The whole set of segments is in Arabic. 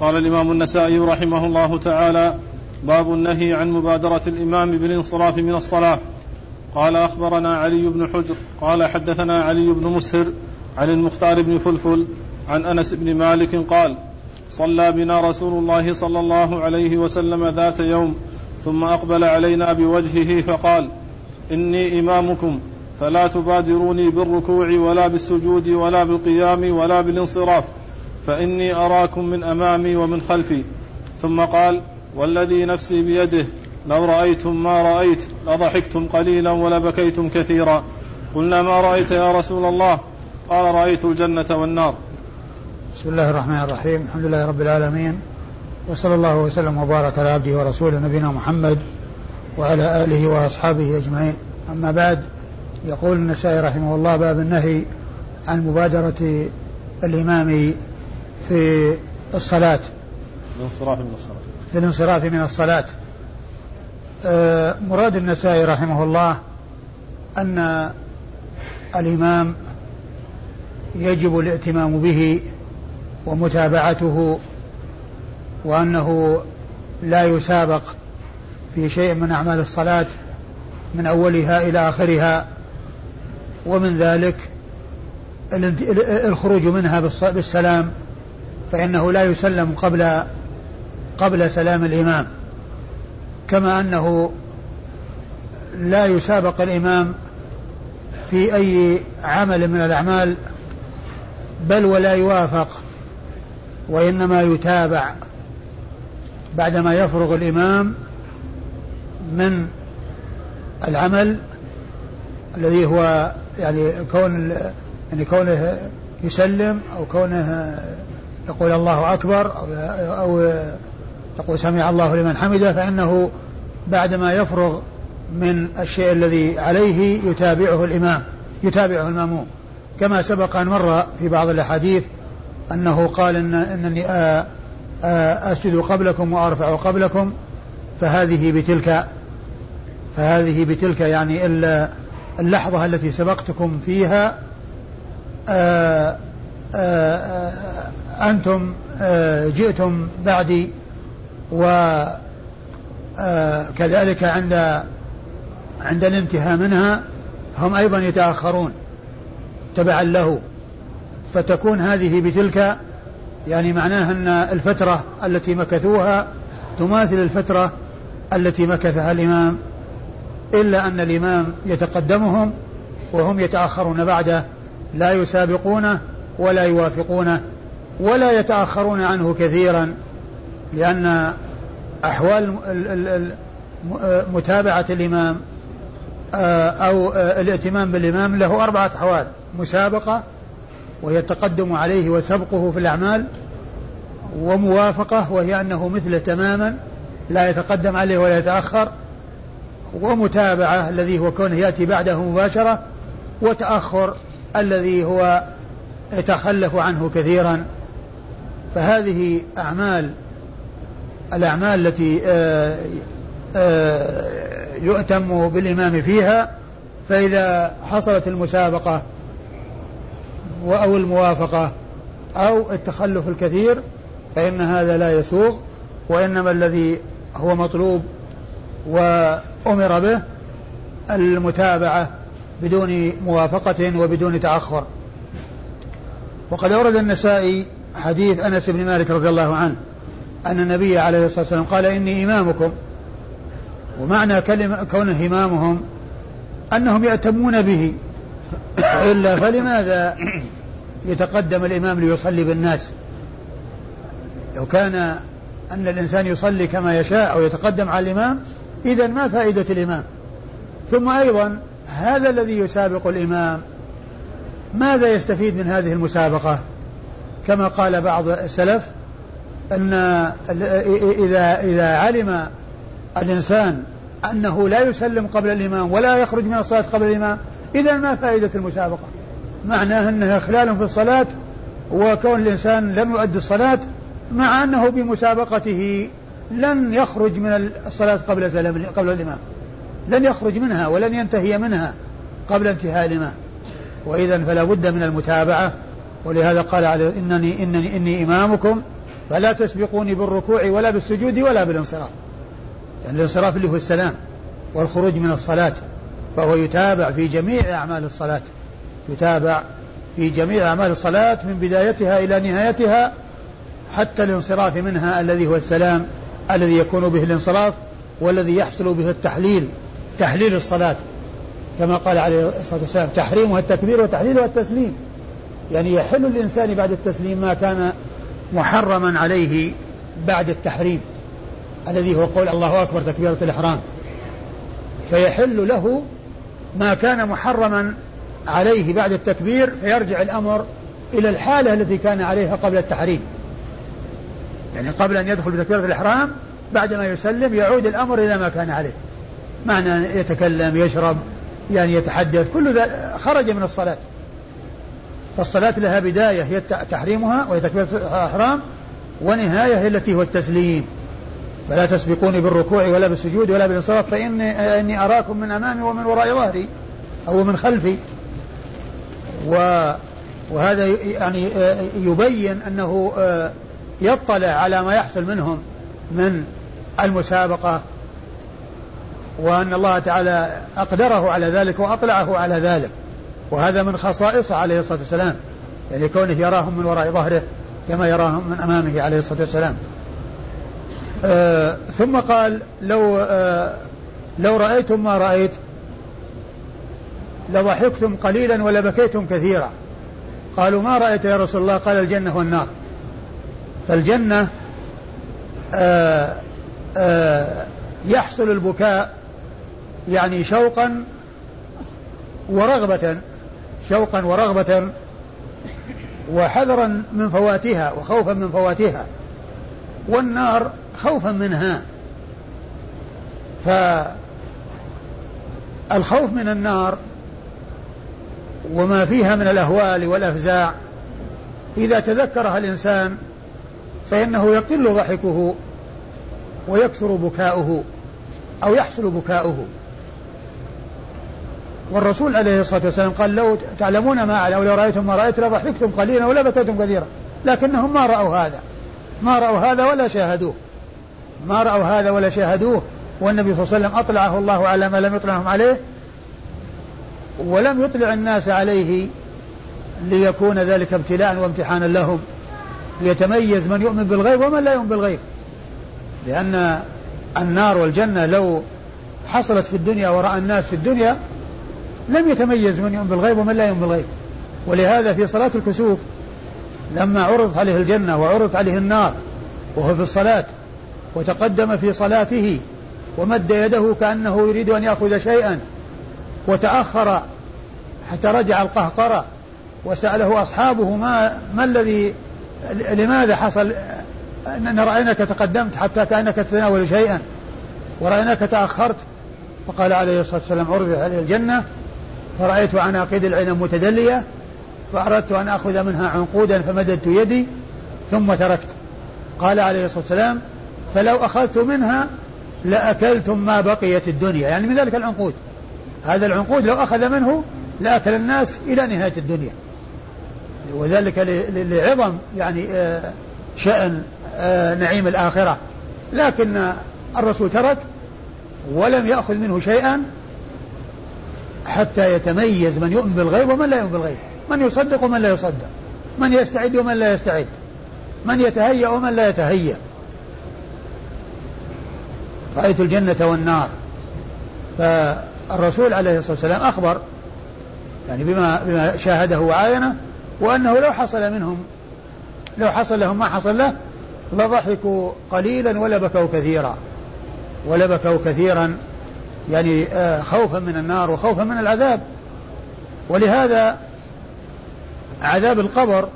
قال الإمام النسائي رحمه الله تعالى باب النهي عن مبادرة الإمام بالانصراف من الصلاة. قال أخبرنا علي بن حجر قال حدثنا علي بن مسهر عن المختار بن فلفل عن أنس بن مالك قال صلى بنا رسول الله صلى الله عليه وسلم ذات يوم ثم أقبل علينا بوجهه فقال إني إمامكم فلا تبادروني بالركوع ولا بالسجود ولا بالقيام ولا بالانصراف. فإني أراكم من أمامي ومن خلفي. ثم قال والذي نفسي بيده لو رأيتم ما رأيت لضحكتم قليلا ولبكيتم كثيرا. قلنا ما رأيت يا رسول الله؟ قال رأيت الجنة والنار. بسم الله الرحمن الرحيم. الحمد لله رب العالمين وصلى الله وسلم وبارك على عبده ورسوله نبينا محمد وعلى آله وأصحابه أجمعين. أما بعد يقول النسائي رحمه الله باب النهي عن مبادرة الإمام في الصلاة. الانصراف من الصلاة. في الانصراف من الصلاة. آه، مراد النسائي رحمه الله أن الإمام يجب الائتمام به ومتابعته وأنه لا يسابق في شيء من أعمال الصلاة من أولها إلى آخرها ومن ذلك الخروج منها بالسلام فإنه لا يسلم قبل قبل سلام الإمام كما أنه لا يسابق الإمام في أي عمل من الأعمال بل ولا يوافق وإنما يتابع بعدما يفرغ الإمام من العمل الذي هو يعني كون يعني كونه يسلم أو كونه يقول الله أكبر أو, يقول سمع الله لمن حمده فإنه بعدما يفرغ من الشيء الذي عليه يتابعه الإمام يتابعه المأموم. كما سبق أن مر في بعض الأحاديث أنه قال إن أنني أسجد قبلكم وأرفع قبلكم فهذه بتلك فهذه بتلك يعني اللحظة التي سبقتكم فيها أنتم جئتم بعدي وكذلك عند عند الانتهاء منها هم أيضا يتأخرون تبعا له. فتكون هذه بتلك يعني معناها أن الفترة التي مكثوها تماثل الفترة التي مكثها الإمام إلا أن الإمام يتقدمهم وهم يتأخرون بعده لا يسابقونه ولا يوافقونه. ولا يتأخرون عنه كثيرا لأن أحوال متابعة الإمام آه، أو آه، الائتمام بالإمام له أربعة أحوال مسابقة وهي التقدم عليه وسبقه في الأعمال وموافقة وهي أنه مثله تماما لا يتقدم عليه ولا يتأخر ومتابعة الذي هو كونه يأتي بعده مباشرة وتأخر الذي هو يتخلف عنه كثيرا. فهذه أعمال الأعمال التي آه، آه، يؤتم بالإمام فيها فإذا حصلت المسابقة أو الموافقة أو التخلف الكثير فإن هذا لا يسوغ وإنما الذي هو مطلوب وأمر به المتابعة بدون موافقة وبدون تأخر. وقد أورد النسائي حديث أنس بن مالك رضي الله عنه أن النبي عليه الصلاة والسلام قال إني إمامكم. ومعنى كلمة كونه إمامهم أنهم يأتمون به. وإلا فلماذا يتقدم الإمام ليصلي بالناس؟ لو كان أن الإنسان يصلي كما يشاء أو يتقدم على الإمام إذا ما فائدة الإمام؟ ثم أيضا هذا الذي يسابق الإمام ماذا يستفيد من هذه المسابقة؟ كما قال بعض السلف أن إذا إذا علم الإنسان أنه لا يسلم قبل الإمام ولا يخرج من الصلاة قبل الإمام إذا ما فائدة المسابقة؟ معناه أنها إخلال في الصلاة وكون الإنسان لم يؤدي الصلاة مع أنه بمسابقته لن يخرج من الصلاة قبل سلام قبل الإمام. لن يخرج منها ولن ينتهي منها قبل انتهاء الإمام. وإذا فلا بد من المتابعة ولهذا قال عليه إنني إنني إني إمامكم فلا تسبقوني بالركوع ولا بالسجود ولا بالانصراف. يعني الانصراف اللي هو السلام والخروج من الصلاة فهو يتابع في جميع أعمال الصلاة يتابع في جميع أعمال الصلاة من بدايتها إلى نهايتها حتى الانصراف منها الذي هو السلام الذي يكون به الانصراف والذي يحصل به التحليل تحليل الصلاة. كما قال عليه الصلاة والسلام تحريمها التكبير وتحليلها التسليم. يعني يحل الإنسان بعد التسليم ما كان محرما عليه بعد التحريم الذي هو قول الله أكبر تكبيرة الإحرام. فيحل له ما كان محرما عليه بعد التكبير فيرجع الأمر إلى الحالة التي كان عليها قبل التحريم. يعني قبل أن يدخل بتكبيرة الإحرام بعدما يسلم يعود الأمر إلى ما كان عليه. معنى يتكلم يشرب يعني يتحدث كل ذا خرج من الصلاة. فالصلاة لها بداية هي تحريمها وهي تكبيرة الإحرام ونهاية هي التي هو التسليم. فلا تسبقوني بالركوع ولا بالسجود ولا بالانصراف فإني إني أراكم من أمامي ومن وراء ظهري أو من خلفي. و وهذا يعني يبين أنه يطلع على ما يحصل منهم من المسابقة وأن الله تعالى أقدره على ذلك وأطلعه على ذلك. وهذا من خصائصه عليه الصلاة والسلام. يعني كونه يراهم من وراء ظهره كما يراهم من أمامه عليه الصلاة والسلام. آه ثم قال لو آه لو رأيتم ما رأيت لضحكتم قليلا ولبكيتم كثيرا. قالوا ما رأيت يا رسول الله؟ قال الجنة والنار. فالجنة آه آه يحصل البكاء يعني شوقا ورغبة شوقا ورغبة وحذرا من فواتها وخوفا من فواتها والنار خوفا منها. فالخوف من النار وما فيها من الأهوال والأفزاع إذا تذكرها الإنسان فإنه يقل ضحكه ويكثر بكاؤه أو يحصل بكاؤه. والرسول عليه الصلاة والسلام قال لو تعلمون ما أعلم لو رأيتم ما رأيت لضحكتم قليلا ولا بكيتم كثيرا. لكنهم ما رأوا هذا. ما رأوا هذا ولا شاهدوه. ما رأوا هذا ولا شاهدوه. والنبي صلى الله عليه وسلم أطلعه الله على ما لم يطلعهم عليه. ولم يطلع الناس عليه ليكون ذلك ابتلاء وامتحانا لهم. ليتميز من يؤمن بالغيب ومن لا يؤمن بالغيب. لأن النار والجنة لو حصلت في الدنيا ورأى الناس في الدنيا لم يتميز من يؤمن بالغيب ومن لا يؤمن بالغيب. ولهذا في صلاة الكسوف لما عرضت عليه الجنة وعرضت عليه النار وهو في الصلاة وتقدم في صلاته ومد يده كأنه يريد أن يأخذ شيئا وتأخر حتى رجع القهقرة وسأله أصحابه ما ما الذي لماذا حصل؟ أن رأيناك تقدمت حتى كأنك تتناول شيئا ورأيناك تأخرت. فقال عليه الصلاة والسلام عرض عليه الجنة فرأيت عناقيد العنب متدلية فأردت أن أخذ منها عنقودا فمددت يدي ثم تركت. قال عليه الصلاة والسلام فلو أخذت منها لأكلتم ما بقيت الدنيا. يعني من ذلك العنقود. هذا العنقود لو أخذ منه لأكل الناس إلى نهاية الدنيا. وذلك لعظم يعني آه، شأن آه، نعيم الآخرة. لكن الرسول ترك ولم يأخذ منه شيئا حتى يتميز من يؤمن بالغيب ومن لا يؤمن بالغيب. من يصدق ومن لا يصدق. من يستعد ومن لا يستعد. من يتهيأ ومن لا يتهيأ. رأيت الجنة والنار. فالرسول عليه الصلاة والسلام أخبر يعني بما بما شاهده وعاينه وأنه لو حصل منهم لو حصل لهم ما حصل له لضحكوا قليلا ولبكوا كثيرا. ولبكوا كثيرا يعني آه، خوفا من النار وخوفا من العذاب. ولهذا عذاب القبر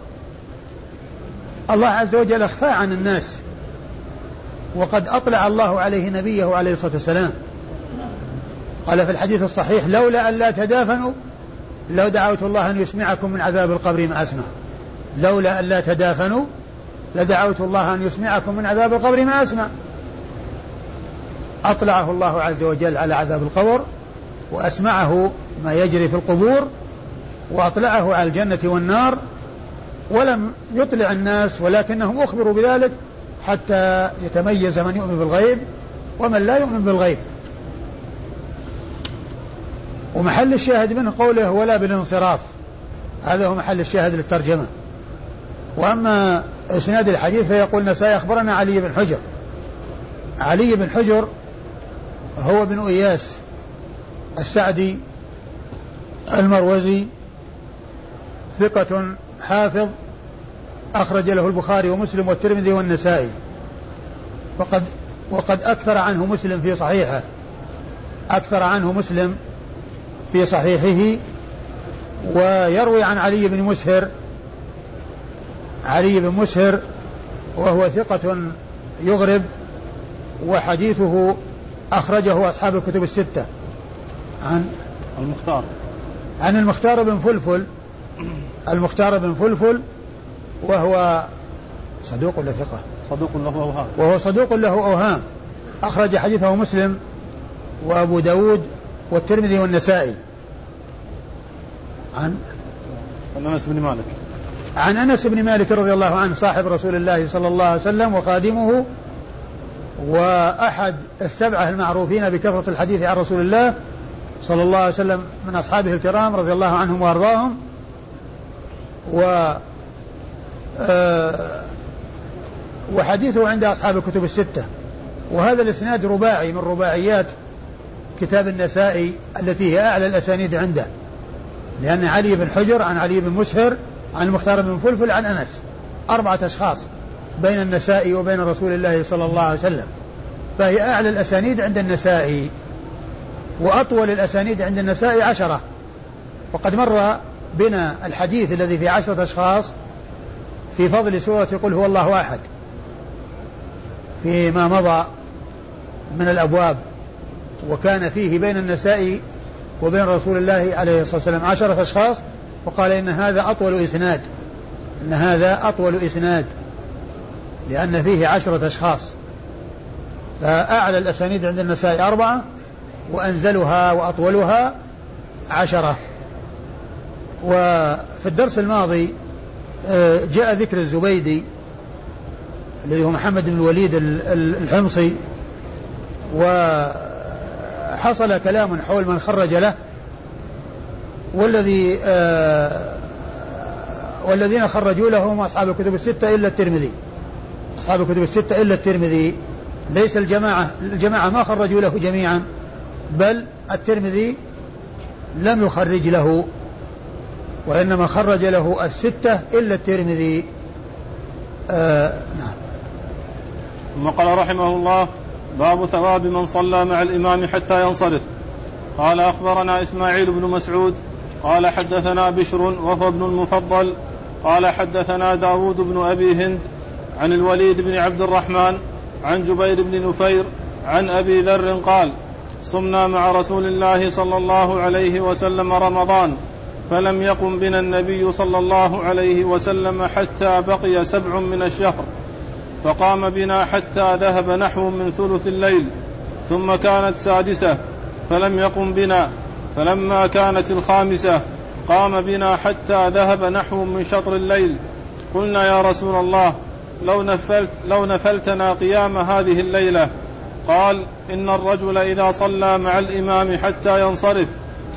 الله عز وجل اخفاه عن الناس وقد أطلع الله عليه نبيه عليه الصلاة والسلام. قال في الحديث الصحيح لولا أن لا تدافنوا لو دعوت الله أن يسمعكم من عذاب القبر ما أسمع. لولا أن لا تدافنوا لدعوت الله أن يسمعكم من عذاب القبر ما أسمع. أطلعه الله عز وجل على عذاب القبر وأسمعه ما يجري في القبور وأطلعه على الجنة والنار ولم يطلع الناس ولكنهم أخبروا بذلك حتى يتميز من يؤمن بالغيب ومن لا يؤمن بالغيب. ومحل الشاهد منه قوله ولا بالانصراف. هذا هو محل الشاهد للترجمة. وأما إسناد الحديث فيقول نسائي أخبرنا علي بن حجر. علي بن حجر هو بن إياس السعدي المروزي ثقة حافظ أخرج له البخاري ومسلم والترمذي والنسائي. وقد وقد أكثر عنه مسلم في صحيحه. أكثر عنه مسلم في صحيحه. ويروي عن علي بن مسهر علي بن مسهر وهو ثقة يغرب وحديثه أخرجه أصحاب الكتب الستة. عن المختار. عن المختار بن فلفل. المختار بن فلفل وهو صدوق ولا ثقة؟ صدوق له أوهام. وهو صدوق له أوهام. أخرج حديثه مسلم وأبو داود والترمذي والنسائي. عن عن أنس بن مالك. عن أنس بن مالك رضي الله عنه صاحب رسول الله صلى الله عليه وسلم وخادمه وأحد السبعة المعروفين بكثرة الحديث عن رسول الله صلى الله عليه وسلم من أصحابه الكرام رضي الله عنهم وأرضاهم. و آه، وحديثه عند أصحاب الكتب الستة. وهذا الإسناد رباعي من رباعيات كتاب النسائي التي هي أعلى الأسانيد عنده. لأن علي بن حجر عن علي بن مسهر عن المختار بن فلفل عن أنس. أربعة أشخاص. بين النسائي وبين رسول الله صلى الله عليه وسلم. فهي أعلى الأسانيد عند النسائي وأطول الأسانيد عند النسائي عشرة. وقد مر بنا الحديث الذي في عشرة أشخاص في فضل سورة قل هو الله أحد فيما مضى من الأبواب وكان فيه بين النساء وبين رسول الله عليه الصلاة والسلام عشرة أشخاص وقال إن هذا أطول إسناد إن هذا أطول إسناد. لأن فيه عشرة أشخاص. فأعلى الأسانيد عند النساء أربعة وأنزلها وأطولها عشرة. وفي الدرس الماضي آه، جاء ذكر الزبيدي الذي هو محمد بن الوليد الحمصي وحصل كلام حول من خرج له والذي آه والذين خرجوا له هم أصحاب الكتب الستة إلا الترمذي. أصحاب الكتب الستة إلا الترمذي. ليس الجماعة الجماعة ما خرجوا له جميعا بل الترمذي لم يخرج له وإنما خرج له الستة إلا الترمذي. آه نعم. ثم قال رحمه الله باب ثواب من صلى مع الإمام حتى ينصرف. قال أخبرنا إسماعيل بن مسعود قال حدثنا بشر وهو ابن المفضل قال حدثنا داود بن أبي هند عن الوليد بن عبد الرحمن عن جبير بن نفير عن أبي ذر قال صمنا مع رسول الله صلى الله عليه وسلم رمضان فلم يقم بنا النبي صلى الله عليه وسلم حتى بقي سبع من الشهر فقام بنا حتى ذهب نحو من ثلث الليل ثم كانت سادسة فلم يقم بنا فلما كانت الخامسة قام بنا حتى ذهب نحو من شطر الليل قلنا يا رسول الله لو نفلت لو نفلتنا قيام هذه الليلة. قال إن الرجل إذا صلى مع الإمام حتى ينصرف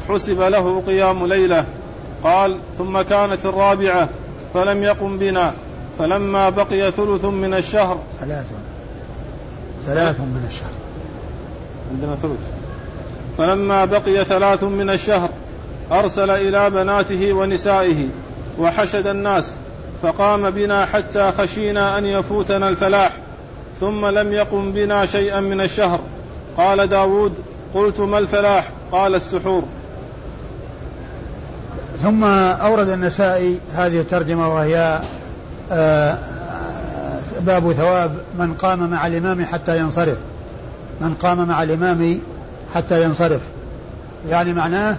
حسب له قيام ليلة. قال ثم كانت الرابعة فلم يقم بنا. فلما بقي ثلث من الشهر ثلاث. ثلاث من الشهر. عندنا ثلث. فلما بقي ثلاث من الشهر أرسل إلى بناته ونسائه وحشد الناس. فقام بنا حتى خشينا أن يفوتنا الفلاح ثم لم يقم بنا شيئا من الشهر. قال داود قلت ما الفلاح؟ قال السحور. ثم أورد النسائي هذه الترجمة وهي آه، باب ثواب من قام مع الإمام حتى ينصرف. من قام مع الإمام حتى ينصرف. يعني معناه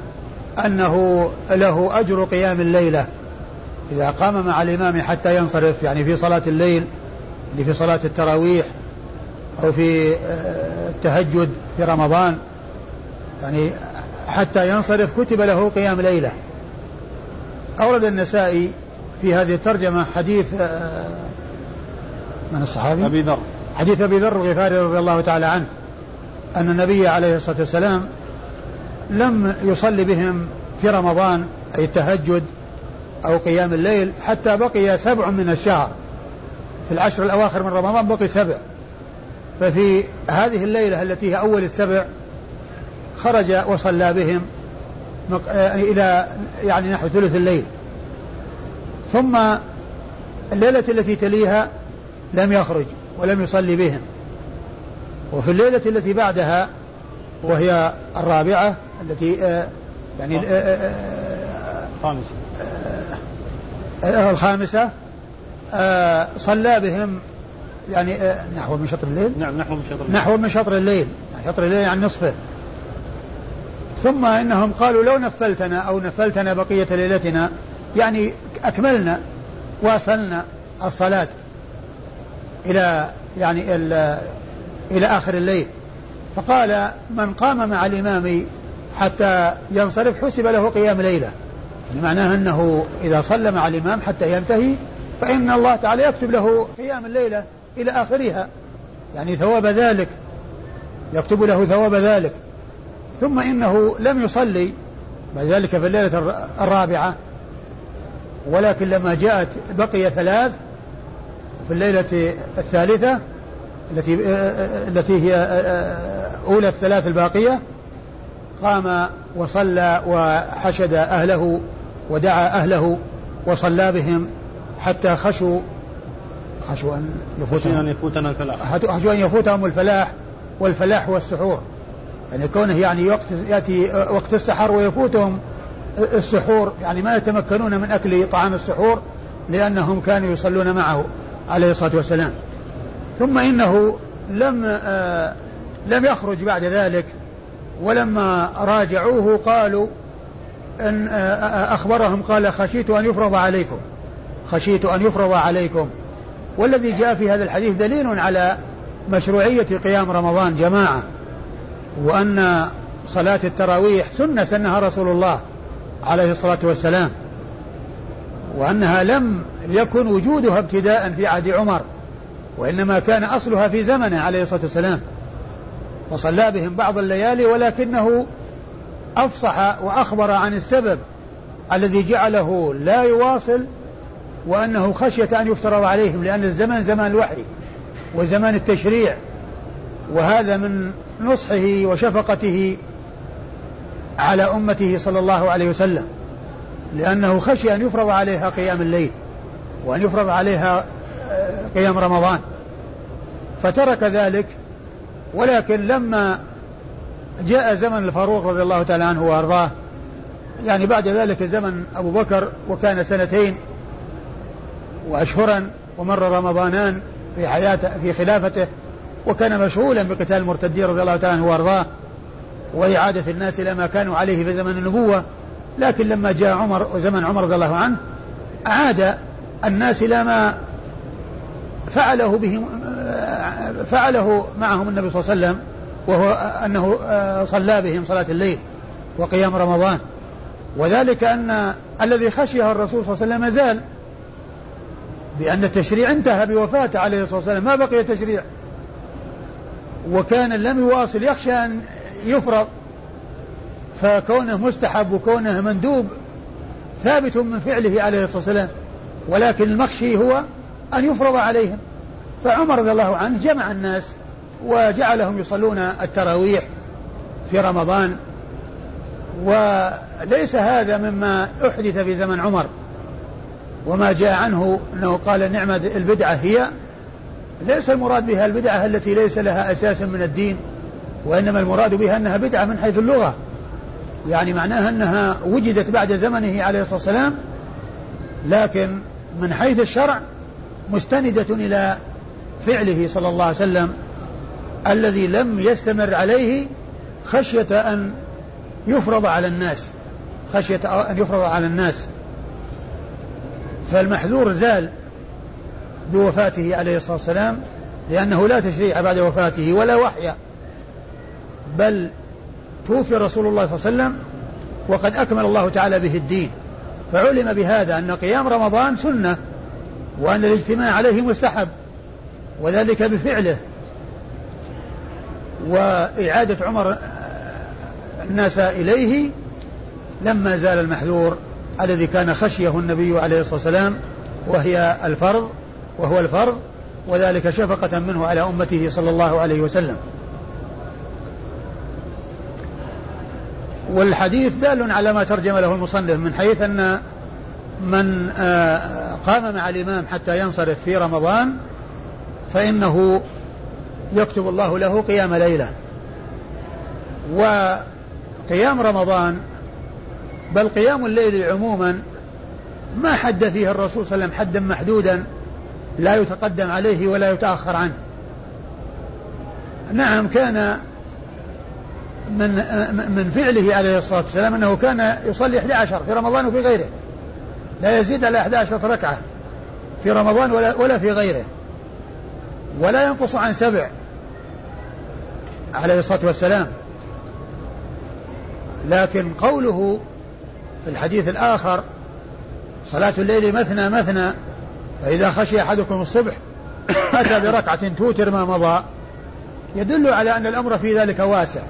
أنه له أجر قيام الليلة. إذا قام مع الإمام حتى ينصرف يعني في صلاة الليل اللي في صلاة التراويح أو في آه، التهجد في رمضان يعني حتى ينصرف كتب له قيام ليلة أورد النسائي في هذه الترجمة حديث آه، من الصحابي؟ أبي ذر حديث أبي ذر الغفاري رضي الله تعالى عنه أن النبي عليه الصلاة والسلام لم يصلي بهم في رمضان أي التهجد أو قيام الليل حتى بقي سبع من الشهر. في العشر الأواخر من رمضان بقي سبع. ففي هذه الليلة التي هي أول السبع خرج وصلى بهم إلى يعني نحو ثلث الليل. ثم الليلة التي تليها لم يخرج ولم يصلي بهم. وفي الليلة التي بعدها وهي الرابعة التي آه يعني آه آه خامسة آه الخامسة آه صلى بهم يعني آه نحو من شطر الليل؟ نعم نحو من شطر الليل. نحو من شطر الليل شطر الليل يعني نصفه. ثم إنهم قالوا لو نفلتنا أو نفلتنا بقية ليلتنا يعني أكملنا واصلنا الصلاة إلى يعني إلى آخر الليل. فقال من قام مع الإمام حتى ينصرف حسب له قيام ليلة. معناه أنه إذا صلى مع الإمام حتى ينتهي فإن الله تعالى يكتب له قيام الليلة إلى آخرها. يعني ثواب ذلك يكتب له ثواب ذلك. ثم إنه لم يصلي بعد ذلك في الليلة الرابعة. ولكن لما جاءت بقي ثلاث في الليلة الثالثة التي التي هي أولى الثلاث الباقية قام وصلى وحشد أهله ودعا أهله وصلى بهم حتى خشوا خشوا أن يفوتهم. أن يفوتنا الفلاح. خشوا أن يفوتهم الفلاح والفلاح هو السحور يعني كونه يعني وقت يأتي وقت السحر ويفوتهم السحور يعني ما يتمكنون من أكل طعام السحور لأنهم كانوا يصلون معه عليه الصلاة والسلام. ثم إنه لم آه لم يخرج بعد ذلك ولما راجعوه قالوا أن آه أخبرهم قال خشيت أن يفرض عليكم. خشيت أن يفرض عليكم. والذي جاء في هذا الحديث دليل على مشروعية قيام رمضان جماعة وأن صلاة التراويح سنة سنها رسول الله عليه الصلاة والسلام وأنها لم يكن وجودها ابتداء في عهد عمر وإنما كان أصلها في زمنه عليه الصلاة والسلام. وصلى بهم بعض الليالي ولكنه أفصح وأخبر عن السبب الذي جعله لا يواصل وأنه خشية أن يفترض عليهم لأن الزمن زمان الوحي وزمان التشريع وهذا من نصحه وشفقته على أمته صلى الله عليه وسلم لأنه خشي أن يفرض عليها قيام الليل وأن يفرض عليها آه، قيام رمضان. فترك ذلك ولكن لما جاء زمن الفاروق رضي الله تعالى عنه وأرضاه. يعني بعد ذلك زمن أبو بكر وكان سنتين وأشهرا ومر رمضانان في حياته في خلافته وكان مشغولا بقتال المرتدين رضي الله تعالى عنه وأرضاه وإعادة الناس إلى ما كانوا عليه في زمن النبوة. لكن لما جاء عمر وزمن عمر رضي الله عنه أعاد الناس إلى ما فعله بهم فعله معهم النبي صلى الله عليه وسلم وهو أنه صلى بهم صلاة الليل وقيام رمضان. وذلك أن الذي خشيه الرسول صلى الله عليه وسلم زال بأن التشريع انتهى بوفاته عليه الصلاة والسلام ما بقي تشريع. وكان لم يواصل يخشى أن يفرض فكونه مستحب وكونه مندوب ثابت من فعله عليه الصلاة والسلام ولكن المخشي هو أن يفرض عليهم. فعمر رضي الله عنه جمع الناس وجعلهم يصلون التراويح في رمضان. وليس هذا مما أحدث في زمن عمر. وما جاء عنه أنه قال نعمة البدعة هي ليس المراد بها البدعة التي ليس لها أساس من الدين وإنما المراد بها أنها بدعة من حيث اللغة. يعني معناها أنها وجدت بعد زمنه عليه الصلاة والسلام لكن من حيث الشرع مستندة إلى فعله صلى الله عليه وسلم. الذي لم يستمر عليه خشية أن يفرض على الناس خشية أن يفرض على الناس. فالمحذور زال بوفاته عليه الصلاة والسلام لأنه لا تشريع بعد وفاته ولا وحي. بل توفي رسول الله صلى الله عليه وسلم وقد أكمل الله تعالى به الدين. فعلم بهذا أن قيام رمضان سنة وأن الاجتماع عليه مستحب وذلك بفعله. وإعادة عمر الناس إليه لما زال المحذور الذي كان خشيه النبي عليه الصلاة والسلام وهي الفرض وهو الفرض وذلك شفقة منه على أمته صلى الله عليه وسلم. والحديث دال على ما ترجم له المصنف من حيث أن من آه، قام مع الإمام حتى ينصرف في رمضان فإنه يكتب الله له قيام ليلة. وقيام رمضان بل قيام الليل عموما ما حد فيه الرسول صلى الله عليه وسلم حدا محدودا لا يتقدم عليه ولا يتأخر عنه. نعم كان من من فعله عليه الصلاة والسلام أنه كان يصلي 11 في رمضان وفي غيره لا يزيد على 11 ركعة في رمضان ولا, ولا في غيره ولا ينقص عن سبع. عليه الصلاة والسلام. لكن قوله في الحديث الآخر صلاة الليل مثنى مثنى فإذا خشي أحدكم الصبح أتى بركعة توتر ما مضى يدل على أن الأمر في ذلك واسع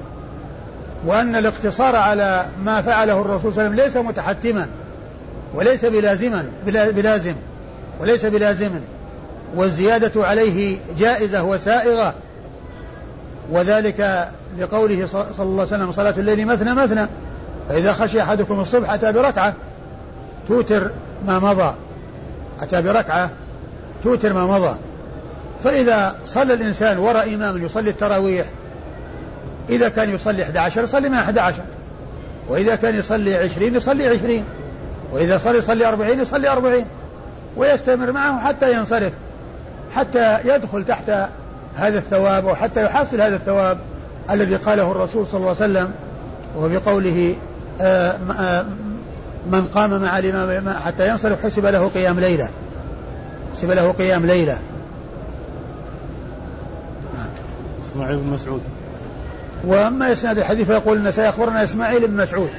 وأن الاقتصار على ما فعله الرسول صلى الله عليه وسلم ليس متحتما وليس بلازما بلازم وليس بلازم والزيادة عليه جائزة وسائغة وذلك لقوله صلى الله عليه وسلم صلاة الليل مثنى مثنى فإذا خشي أحدكم الصبح أتى بركعة توتر ما مضى. أتى بركعة توتر ما مضى. فإذا صلى الإنسان وراء إمام يصلي التراويح إذا كان يصلي 11 يصلي مع 11 وإذا كان يصلي 20 يصلي 20 وإذا صلي يصلي 40 يصلي 40 ويستمر معه حتى ينصرف حتى يدخل تحت هذا الثواب أو حتى يحصل هذا الثواب الذي قاله الرسول صلى الله عليه وسلم وهو بقوله آه، آه، من قام مع الإمام حتى ينصرف حسب له قيام ليلة. حسب له قيام ليلة. إسماعيل بن مسعود. وأما إسناد الحديث فيقول إن سيخبرنا إسماعيل بن مسعود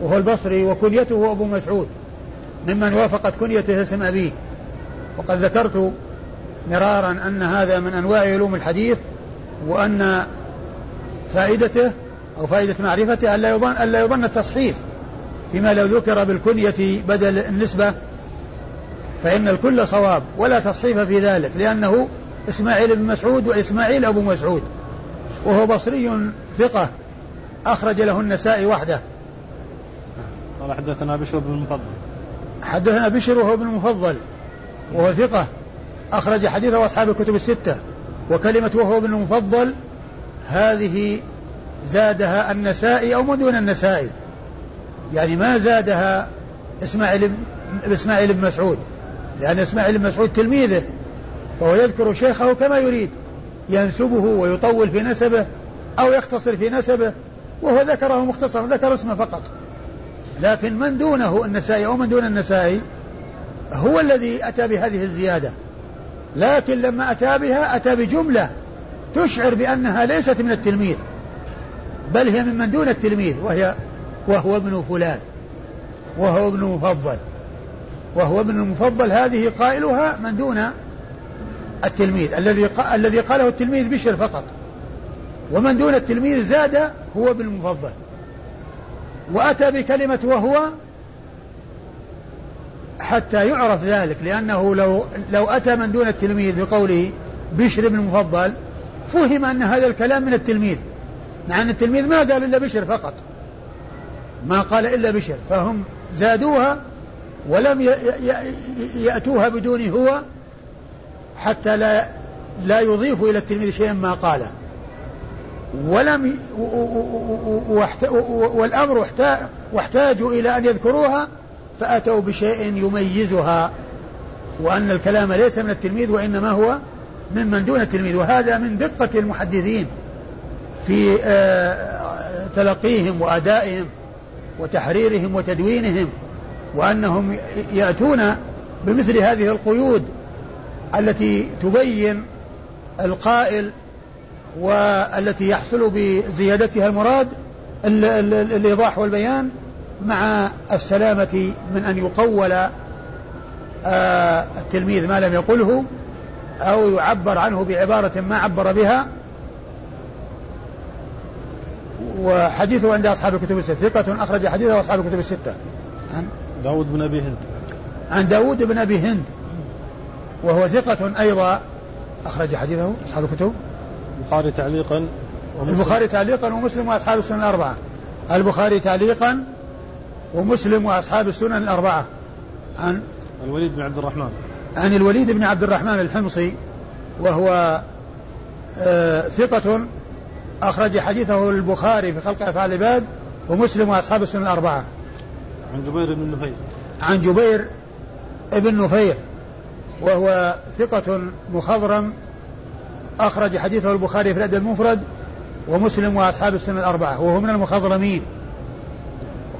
وهو البصري وكنيته أبو مسعود ممن وافقت كنيته اسم أبيه. وقد ذكرت مرارا أن هذا من أنواع علوم الحديث وأن فائدته أو فائدة معرفته الا يظن الا يظن التصحيف فيما لو ذكر بالكنية بدل النسبة فإن الكل صواب ولا تصحيف في ذلك لأنه إسماعيل بن مسعود وإسماعيل أبو مسعود وهو بصري ثقة أخرج له النسائي وحده. قال حدثنا بشر بن المفضل. حدثنا بشر وهو ابن المفضل وهو ثقة. أخرج حديثه أصحاب الكتب الستة وكلمة وهو ابن المفضل هذه زادها النسائي أو من دون النسائي. يعني ما زادها إسماعيل إسماعيل بن مسعود. لأن إسماعيل بن مسعود تلميذه فهو يذكر شيخه كما يريد. ينسبه ويطول في نسبه أو يختصر في نسبه وهو ذكره مختصرا ذكر اسمه فقط. لكن من دونه النسائي أو من دون النسائي هو الذي أتى بهذه الزيادة. لكن لما أتى بها أتى بجملة تشعر بأنها ليست من التلميذ بل هي ممن دون التلميذ وهي وهو ابن فلان وهو ابن مفضل وهو ابن المفضل هذه قائلها من دون التلميذ. الذي الذي قاله التلميذ بشر فقط. ومن دون التلميذ زاد هو ابن المفضل وأتى بكلمة وهو حتى يعرف ذلك لأنه لو لو أتى من دون التلميذ بقوله بشر بن المفضل فهم أن هذا الكلام من التلميذ مع أن التلميذ ما قال إلا بشر فقط. ما قال إلا بشر فهم زادوها ولم يأتوها بدون هو حتى لا لا يضيفوا إلى التلميذ شيئا ما قاله. ولم والأمر واحتاجوا إلى أن يذكروها فأتوا بشيء يميزها وأن الكلام ليس من التلميذ وإنما هو ممن دون التلميذ وهذا من دقة المحدثين في آه، تلقيهم وأدائهم وتحريرهم وتدوينهم وأنهم يأتون بمثل هذه القيود التي تبين القائل والتي يحصل بزيادتها المراد الإيضاح والبيان مع السلامة من أن يقول آه التلميذ ما لم يقله أو يعبر عنه بعبارة ما عبر بها. وحديثه عند أصحاب الكتب الستة. ثقة أخرج حديثه أصحاب الكتب الستة. عن داود بن أبي هند. عن داود بن أبي هند. وهو ثقة أيضا أخرج حديثه أصحاب الكتب. البخاري تعليقا البخاري تعليقا ومسلم وأصحاب السنن الأربعة. البخاري تعليقا ومسلم وأصحاب السنن الأربعة. عن الوليد بن عبد الرحمن. عن الوليد بن عبد الرحمن الحمصي وهو آه ثقة أخرج حديثه البخاري في خلق أفعال العباد ومسلم وأصحاب السنن الأربعة. عن جبير بن نفير. عن جبير بن نفير وهو ثقة مخضرم أخرج حديثه البخاري في الأدب المفرد ومسلم وأصحاب السنة الأربعة وهو من المخضرمين.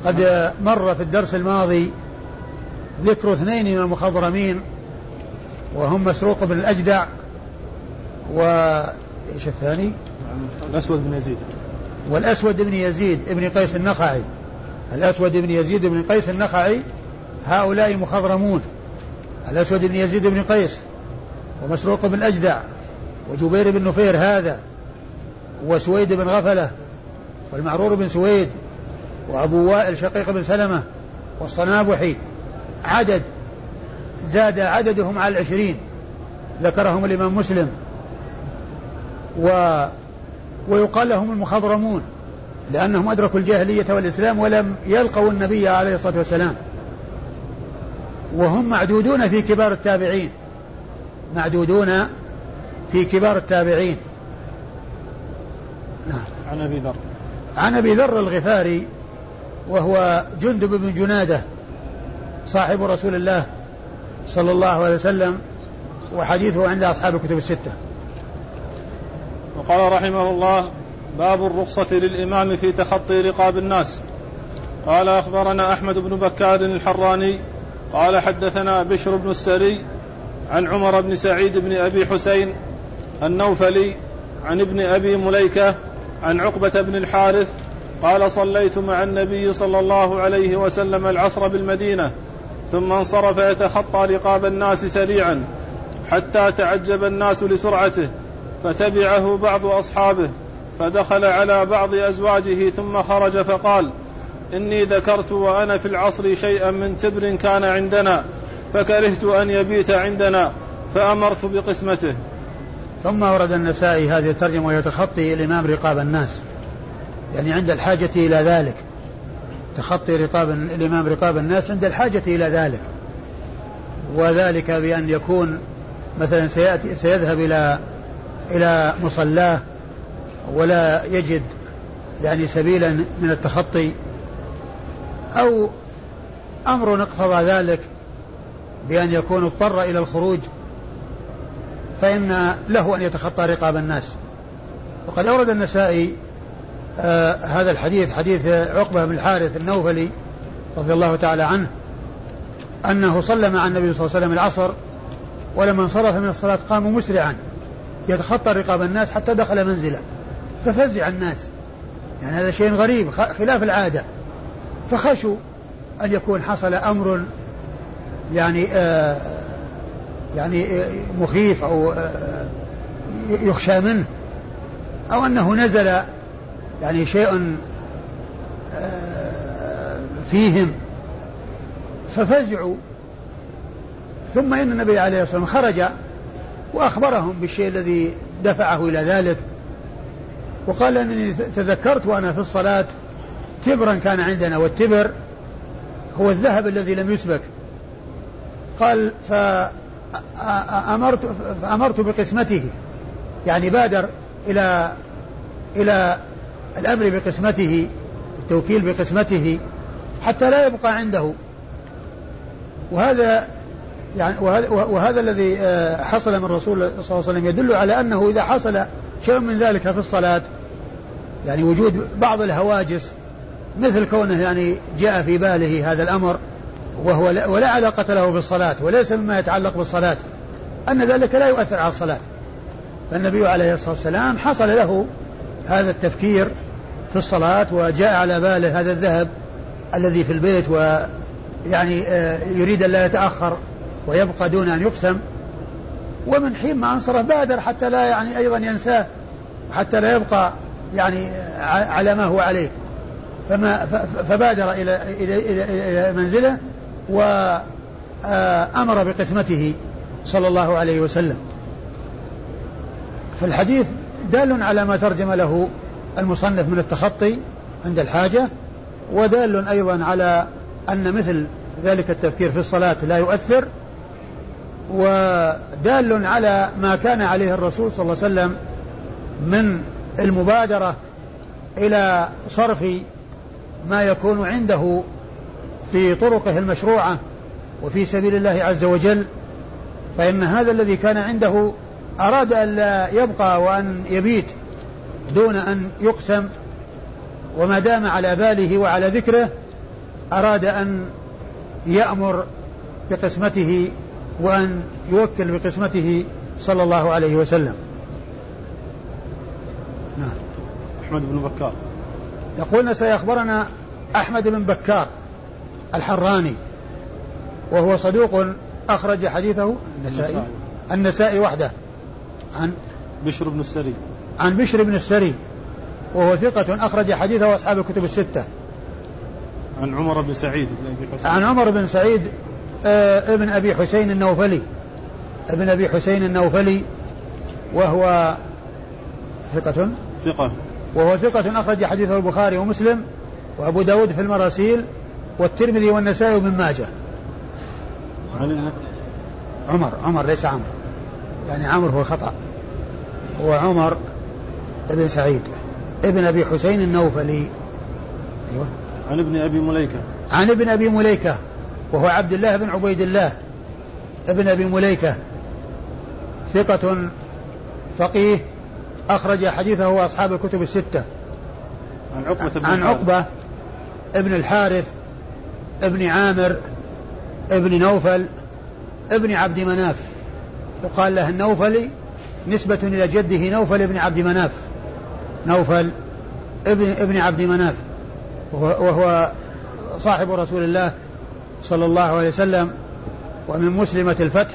قد مر في الدرس الماضي ذكر اثنين من المخضرمين وهم مسروق بن الأجدع و إيش الثاني؟ الأسود بن يزيد. والأسود بن يزيد ابن قيس النخعي. الأسود بن يزيد بن قيس النخعي هؤلاء مخضرمون. الأسود بن يزيد بن قيس ومسروق بن أجدع وجبير بن نفير هذا وسويد بن غفلة والمعرور بن سويد وأبو وائل شقيق بن سلمة والصنابحي عدد زاد عددهم على العشرين. ذكرهم الإمام مسلم. و ويقال لهم المخضرمون لأنهم أدركوا الجاهلية والإسلام ولم يلقوا النبي عليه الصلاة والسلام. وهم معدودون في كبار التابعين. معدودون في كبار التابعين. نعم. عن أبي ذر. عن أبي ذر الغفاري وهو جندب بن جنادة صاحب رسول الله صلى الله عليه وسلم وحديثه عند أصحاب الكتب الستة. وقال رحمه الله باب الرخصة للإمام في تخطي رقاب الناس. قال أخبرنا أحمد بن بكار الحراني قال حدثنا بشر بن السري عن عمر بن سعيد بن أبي حسين النوفلي عن ابن أبي مليكة عن عقبة بن الحارث قال صليت مع النبي صلى الله عليه وسلم العصر بالمدينة ثم انصرف يتخطى رقاب الناس سريعا حتى تعجب الناس لسرعته فتبعه بعض أصحابه فدخل على بعض أزواجه ثم خرج فقال إني ذكرت وأنا في العصر شيئا من تبر كان عندنا فكرهت أن يبيت عندنا فأمرت بقسمته. ثم ورد النسائي هذه الترجمة وهي تخطي الإمام رقاب الناس. يعني عند الحاجة إلى ذلك. تخطي رقاب الإمام رقاب الناس عند الحاجة إلى ذلك. وذلك بأن يكون مثلا سيأتي سيذهب إلى إلى مصلاه ولا يجد يعني سبيلا من التخطي. أو أمر اقتضى ذلك بأن يكون اضطر إلى الخروج فإن له أن يتخطى رقاب الناس. وقد أورد النسائي آه هذا الحديث حديث عقبة بن الحارث النوفلي رضي الله تعالى عنه أنه صلى مع النبي صلى الله عليه وسلم العصر ولما انصرف من الصلاة قام مسرعا يتخطى رقاب الناس حتى دخل منزله ففزع الناس. يعني هذا شيء غريب خلاف العادة. فخشوا أن يكون حصل أمر يعني آه يعني آه مخيف أو آه يخشى منه أو أنه نزل يعني شيء آه، فيهم. ففزعوا. ثم إن النبي عليه الصلاة والسلام خرج وأخبرهم بالشيء الذي دفعه إلى ذلك. وقال أنني تذكرت وأنا في الصلاة تبرا كان عندنا والتبر هو الذهب الذي لم يسبك. قال فأمرت فأمرت بقسمته. يعني بادر إلى إلى الأمر بقسمته التوكيل بقسمته حتى لا يبقى عنده. وهذا يعني وهذا, وهذا الذي آه، حصل من الرسول صلى الله عليه وسلم يدل على أنه إذا حصل شيء من ذلك في الصلاة يعني وجود بعض الهواجس مثل كونه يعني جاء في باله هذا الأمر وهو لا ولا علاقة له بالصلاة وليس مما يتعلق بالصلاة أن ذلك لا يؤثر على الصلاة. فالنبي عليه الصلاة والسلام حصل له هذا التفكير في الصلاة وجاء على باله هذا الذهب الذي في البيت ويعني آه، يريد أن لا يتأخر ويبقى دون أن يقسم. ومن حين ما أنصره بادر حتى لا يعني أيضا ينساه حتى لا يبقى يعني على ما هو عليه. فما فبادر إلى إلى إلى, إلى منزله وأمر بقسمته صلى الله عليه وسلم. فالحديث دال على ما ترجم له المصنف من التخطي عند الحاجة ودال أيضا على أن مثل ذلك التفكير في الصلاة لا يؤثر ودال على ما كان عليه الرسول صلى الله عليه وسلم من المبادرة إلى صرف ما يكون عنده في طرقه المشروعة وفي سبيل الله عز وجل فإن هذا الذي كان عنده أراد أن لا يبقى وأن يبيت دون أن يقسم وما دام على باله وعلى ذكره أراد أن يأمر بقسمته وأن يوكل بقسمته صلى الله عليه وسلم. نعم. أحمد بن بكار. يقولنا سيخبرنا أحمد بن بكار الحراني وهو صدوق أخرج حديثه النسائي. النسائي وحده. عن بشر بن السري. عن بشر بن السري. وهو ثقة أخرج حديثه أصحاب الكتب الستة. عن عمر بن سعيد عن عمر بن سعيد آه ابن أبي حسين النوفلي. ابن أبي حسين النوفلي وهو ثقة. ثقة. وهو ثقة أخرج حديثه البخاري ومسلم وأبو داود في المراسيل والترمذي والنسائي وابن ماجه. عن عمر عمر ليس عمرو يعني عمرو هو خطأ هو عمر بن سعيد ابن أبي حسين النوفلي. أيوه. عن ابن أبي مليكة. عن ابن أبي مليكة وهو عبد الله بن عبيد الله ابن أبي مليكة. ثقة فقيه أخرج حديثه أصحاب الكتب الستة. عن عقبة بن عن عقبة ابن الحارث ابن عامر ابن نوفل ابن عبد مناف. يقال له النوفلي نسبة إلى جده نوفل ابن عبد مناف. نوفل ابن ابن عبد مناف. وهو صاحب رسول الله صلى الله عليه وسلم ومن مسلمة الفتح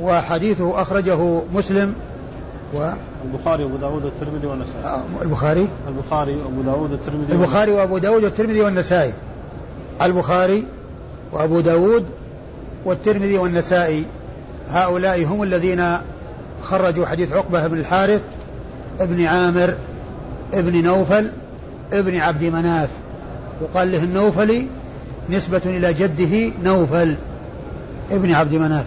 وحديثه أخرجه مسلم. و البخاري وأبو داود والترمذي والنسائي. آه البخاري؟ البخاري وأبو داود والترمذي البخاري وأبو داود والترمذي والنسائي. البخاري وأبو داود والترمذي والنسائي. هؤلاء هم الذين خرجوا حديث عقبة بن الحارث ابن عامر ابن نوفل ابن عبد مناف. يقال له النوفلي نسبة إلى جده نوفل ابن عبد مناف.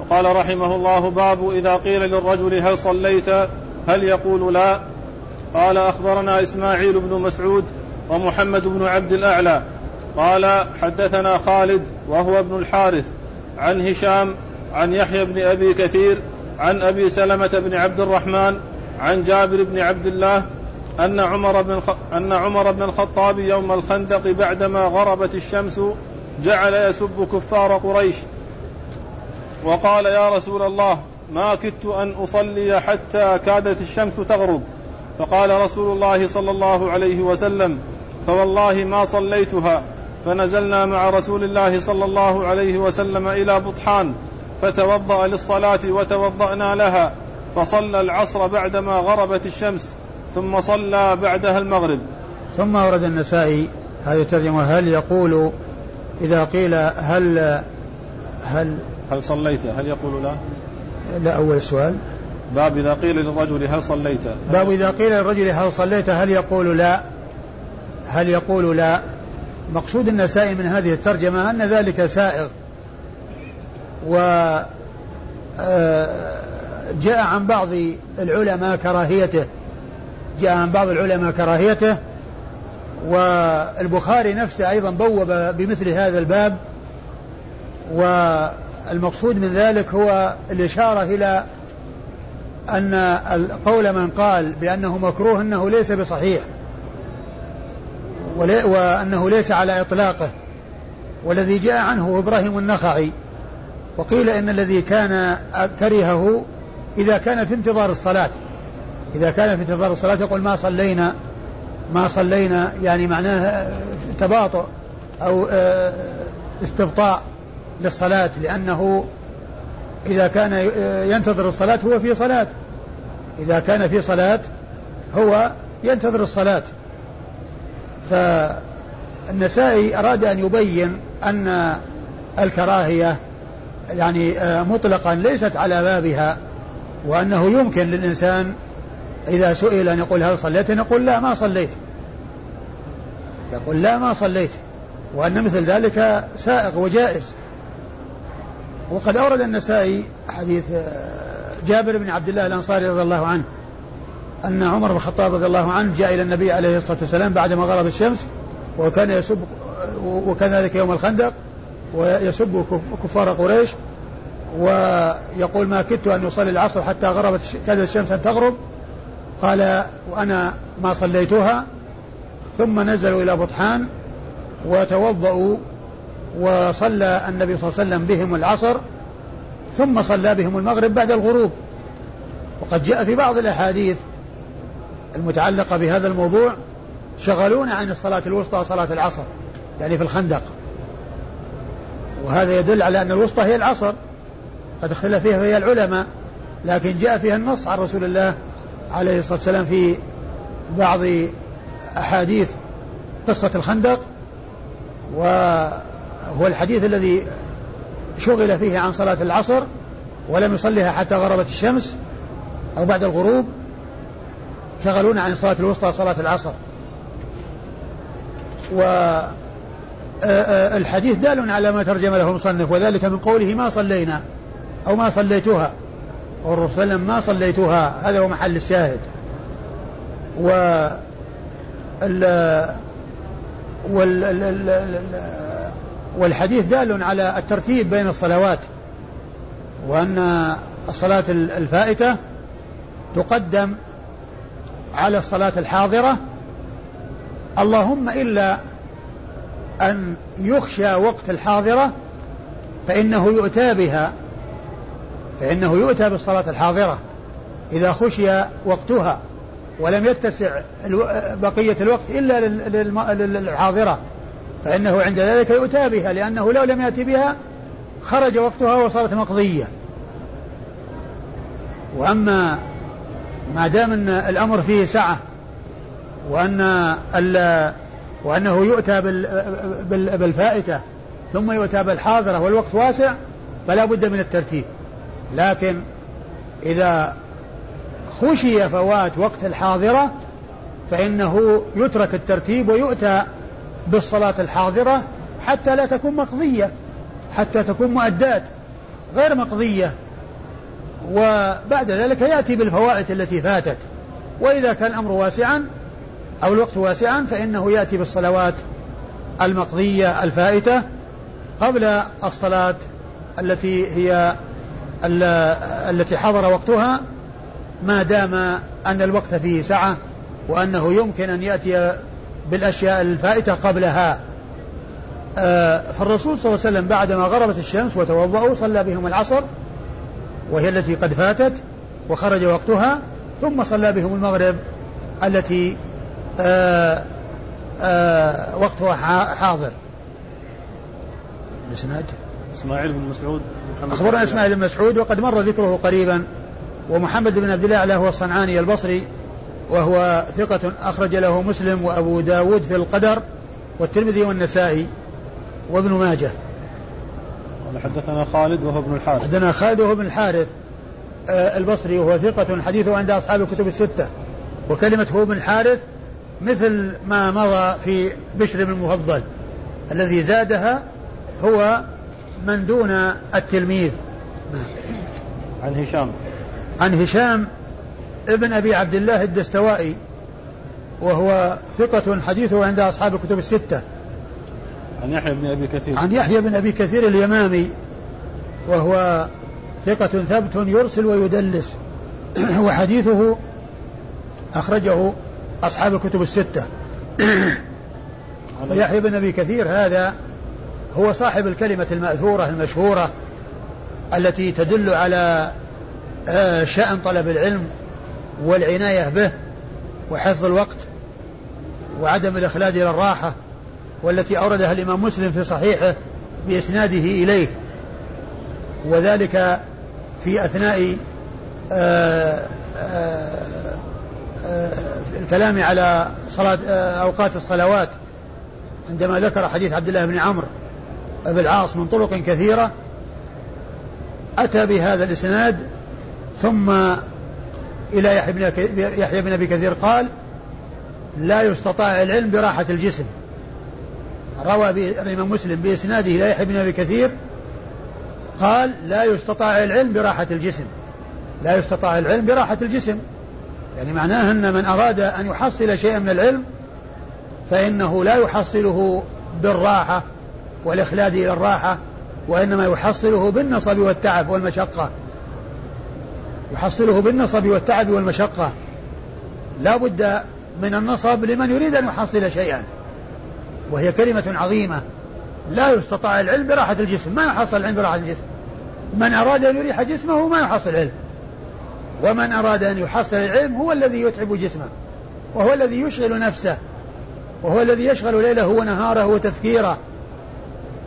وقال رحمه الله باب إذا قيل للرجل هل صليت؟ هل يقول لا؟ قال أخبرنا إسماعيل بن مسعود ومحمد بن عبد الأعلى. قال حدثنا خالد وهو ابن الحارث. عن هشام عن يحيى بن أبي كثير عن أبي سلمة بن عبد الرحمن عن جابر بن عبد الله أن عمر بن أن عمر بن الخطاب يوم الخندق بعدما غربت الشمس جعل يسب كفار قريش. وقال يا رسول الله ما كدت أن أصلي حتى كادت الشمس تغرب. فقال رسول الله صلى الله عليه وسلم فوالله ما صليتها. فنزلنا مع رسول الله صلى الله عليه وسلم إلى بطحان فتوضأ للصلاة وتوضأنا لها فصلى العصر بعدما غربت الشمس ثم صلى بعدها المغرب ثم ورد النسائي هذه الترجمة هل يقول إذا قيل هل هل هل صليت هل يقول لا؟ لا أول السؤال باب إذا قيل للرجل هل صليت باب إذا قيل للرجل هل صليت هل يقول لا؟ هل يقول لا؟ مقصود النسائي من هذه الترجمة أن ذلك سائغ. و آه، جاء عن بعض العلماء كراهيته. جاء عن بعض العلماء كراهيته. والبخاري نفسه أيضا بوب بمثل هذا الباب. والمقصود من ذلك هو الإشارة إلى أن قول من قال بأنه مكروه أنه ليس بصحيح. وأنه ليس على إطلاقه. والذي جاء عنه إبراهيم النخعي. وقيل إن الذي كان كرهه إذا كان في انتظار الصلاة. إذا كان في انتظار الصلاة يقول ما صلينا ما صلينا يعني معناه تباطؤ أو آه، استبطاء للصلاة لأنه إذا كان ينتظر الصلاة هو في صلاة. إذا كان في صلاة هو ينتظر الصلاة. فالنسائي أراد أن يبين أن الكراهية يعني آه، مطلقا ليست على بابها وأنه يمكن للإنسان إذا سئل أن يقول هل صليت يقول لا ما صليت. يقول لا ما صليت. وأن مثل ذلك سائق وجائز. وقد أورد النسائي حديث آه، جابر بن عبد الله الأنصاري رضي الله عنه. أن عمر بن الخطاب رضي الله عنه جاء إلى النبي عليه الصلاة والسلام بعدما غرب الشمس وكان يسب وكذلك يوم الخندق ويسب كفار قريش ويقول ما كدت أن يصلي العصر حتى غربت كادت الشمس أن تغرب. قال وأنا ما صليتها. ثم نزلوا إلى بطحان وتوضأوا وصلى النبي صلى الله عليه وسلم بهم العصر ثم صلى بهم المغرب بعد الغروب. وقد جاء في بعض الأحاديث المتعلقة بهذا الموضوع شغلونا عن الصلاة الوسطى صلاة العصر يعني في الخندق. وهذا يدل على أن الوسطى هي العصر قد اختلف فيها هي العلماء لكن جاء فيها النص عن رسول الله عليه الصلاة والسلام في بعض أحاديث قصة الخندق وهو الحديث الذي شغل فيه عن صلاة العصر ولم يصلها حتى غربت الشمس أو بعد الغروب. شغلونا عن صلاة الوسطى صلاة العصر. والحديث دال على ما ترجم له المصنف وذلك من قوله ما صلينا أو ما صليتها والرسول صلى الله عليه وسلم ما صليتها هذا هو محل الشاهد. و والحديث دال على الترتيب بين الصلوات وأن الصلاة الفائتة تقدم على الصلاة الحاضرة اللهم إلا أن يخشى وقت الحاضرة فإنه يؤتى بها فإنه يؤتى بالصلاة الحاضرة إذا خشي وقتها ولم يتسع بقية الوقت إلا للحاضرة فإنه عند ذلك يؤتى بها لأنه لو لم يأتي بها خرج وقتها وصارت مقضية. وأما ما دام أن الأمر فيه سعة وأن وأنه يؤتى بالفائتة ثم يؤتى بالحاضرة والوقت واسع فلا بد من الترتيب. لكن إذا خشي فوات وقت الحاضرة فإنه يترك الترتيب ويؤتى بالصلاة الحاضرة حتى لا تكون مقضية حتى تكون مؤدات غير مقضية. وبعد ذلك يأتي بالفوائد التي فاتت. وإذا كان الأمر واسعا أو الوقت واسعا فإنه يأتي بالصلوات المقضية الفائتة قبل الصلاة التي هي التي حضر وقتها ما دام أن الوقت فيه سعة وأنه يمكن أن يأتي بالأشياء الفائتة قبلها. آه، فالرسول صلى الله عليه وسلم بعدما غربت الشمس وتوضأوا صلى بهم العصر وهي التي قد فاتت وخرج وقتها ثم صلى بهم المغرب التي آآ آه، آآ آه، وقتها حاضر. الاسناد إسماعيل بن مسعود. أخبرنا إسماعيل بن مسعود وقد مر ذكره قريبا ومحمد بن عبد الله هو الصنعاني البصري وهو ثقة أخرج له مسلم وأبو داود في القدر والترمذي والنسائي وابن ماجه. حدثنا خالد وهو ابن الحارث. حدثنا خالد وهو ابن الحارث. آه البصري وهو ثقة حديثه عند أصحاب الكتب الستة. وكلمة هو ابن الحارث مثل ما مضى في بشر بن المفضل. الذي زادها هو من دون التلميذ. عن هشام. عن هشام ابن أبي عبد الله الدستوائي. وهو ثقة حديثه عند أصحاب الكتب الستة. عن يحيى بن أبي كثير. عن يحيى بن أبي كثير اليمامي وهو ثقة ثبت يرسل ويدلس وحديثه أخرجه أصحاب الكتب الستة. ويحيى بن أبي كثير هذا هو صاحب الكلمة المأثورة المشهورة التي تدل على آه، شأن طلب العلم والعناية به وحفظ الوقت وعدم الإخلاد إلى الراحة. والتي أوردها الإمام مسلم في صحيحه بإسناده إليه. وذلك في أثناء آآ آآ آآ الكلام على صلاة أوقات الصلوات. عندما ذكر حديث عبد الله بن عمرو بن العاص من طرق كثيرة أتى بهذا الإسناد ثم إلى يحيى بن أبي كثير قال لا يستطاع العلم براحة الجسم. روى الإمام مسلم بإسناده إلى يحيى بن أبي كثير قال لا يستطاع العلم براحة الجسم. لا يستطاع العلم براحة الجسم. يعني معناه أن من أراد أن يحصل شيئا من العلم فإنه لا يحصله بالراحة والإخلاد إلى الراحة وإنما يحصله بالنصب والتعب والمشقة. يحصله بالنصب والتعب والمشقة. لا بد من النصب لمن يريد أن يحصل شيئا. وهي كلمة عظيمة. لا يستطاع العلم براحة الجسم ما يحصل العلم براحة الجسم. من أراد أن يريح جسمه ما يحصل العلم ومن أراد أن يحصل العلم هو الذي يتعب جسمه وهو الذي يشغل نفسه وهو الذي يشغل ليله ونهاره وتفكيره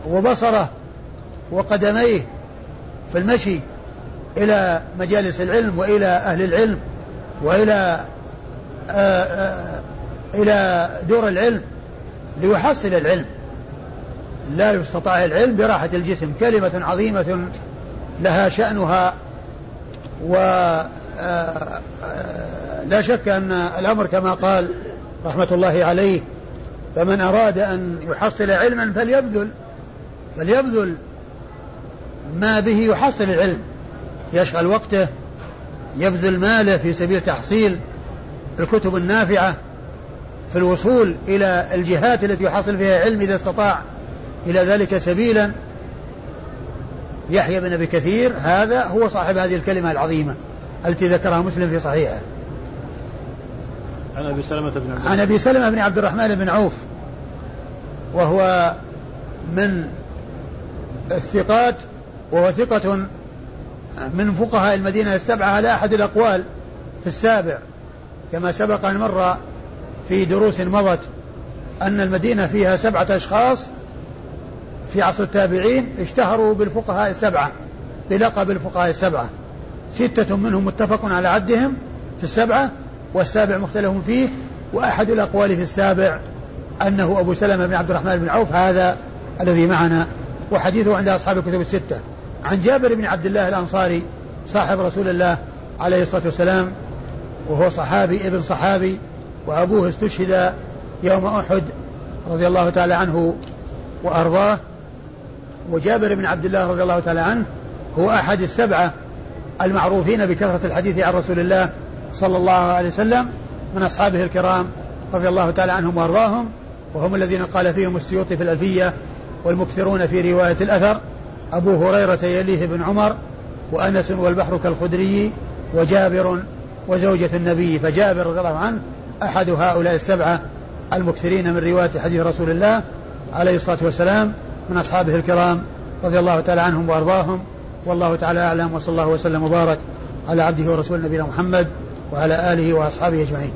وبصره وقدميه في المشي إلى مجالس العلم وإلى أهل العلم وإلى آآ آآ إلى دور العلم. ليحصل العلم. لا يستطاع العلم براحة الجسم. كلمة عظيمة لها شأنها و لا شك أن الأمر كما قال رحمة الله عليه فمن أراد أن يحصل علما فليبذل فليبذل ما به يحصل العلم. يشغل وقته يبذل ماله في سبيل تحصيل الكتب النافعة في الوصول إلى الجهات التي يحصل فيها علم إذا استطاع إلى ذلك سبيلا. يحيى بن أبي كثير هذا هو صاحب هذه الكلمة العظيمة التي ذكرها مسلم في صحيحه. عن أبي سلمة بن عبد عن أبي سلمة بن عبد الرحمن بن عوف وهو من الثقات وهو ثقة من فقهاء المدينة السبعة على أحد الأقوال في السابع كما سبق أن مر في دروس مضت أن المدينة فيها سبعة أشخاص في عصر التابعين اشتهروا بالفقهاء السبعة بلقب الفقهاء السبعة. ستة منهم متفق على عدهم في السبعة والسابع مختلف فيه وأحد الأقوال في السابع أنه أبو سلمة بن عبد الرحمن بن عوف هذا الذي معنا. وحديثه عند أصحاب الكتب الستة. عن جابر بن عبد الله الأنصاري صاحب رسول الله عليه الصلاة والسلام وهو صحابي ابن صحابي وأبوه استشهد يوم أحد رضي الله تعالى عنه وأرضاه. وجابر بن عبد الله رضي الله تعالى عنه هو أحد السبعة المعروفين بكثرة الحديث عن رسول الله صلى الله عليه وسلم من أصحابه الكرام رضي الله تعالى عنهم وأرضاهم وهم الذين قال فيهم السيوطي في الألفية والمكثرون في رواية الأثر أبو هريرة يليه بن عمر وأنس والبحر كالخدري وجابر وزوجة النبي فجابر رضي الله عنه أحد هؤلاء السبعة المكثرين من رواية حديث رسول الله عليه الصلاة والسلام من أصحابه الكرام رضي الله تعالى عنهم وأرضاهم. والله تعالى أعلم وصلى الله وسلم وبارك على عبده ورسوله نبينا محمد وعلى آله وأصحابه أجمعين.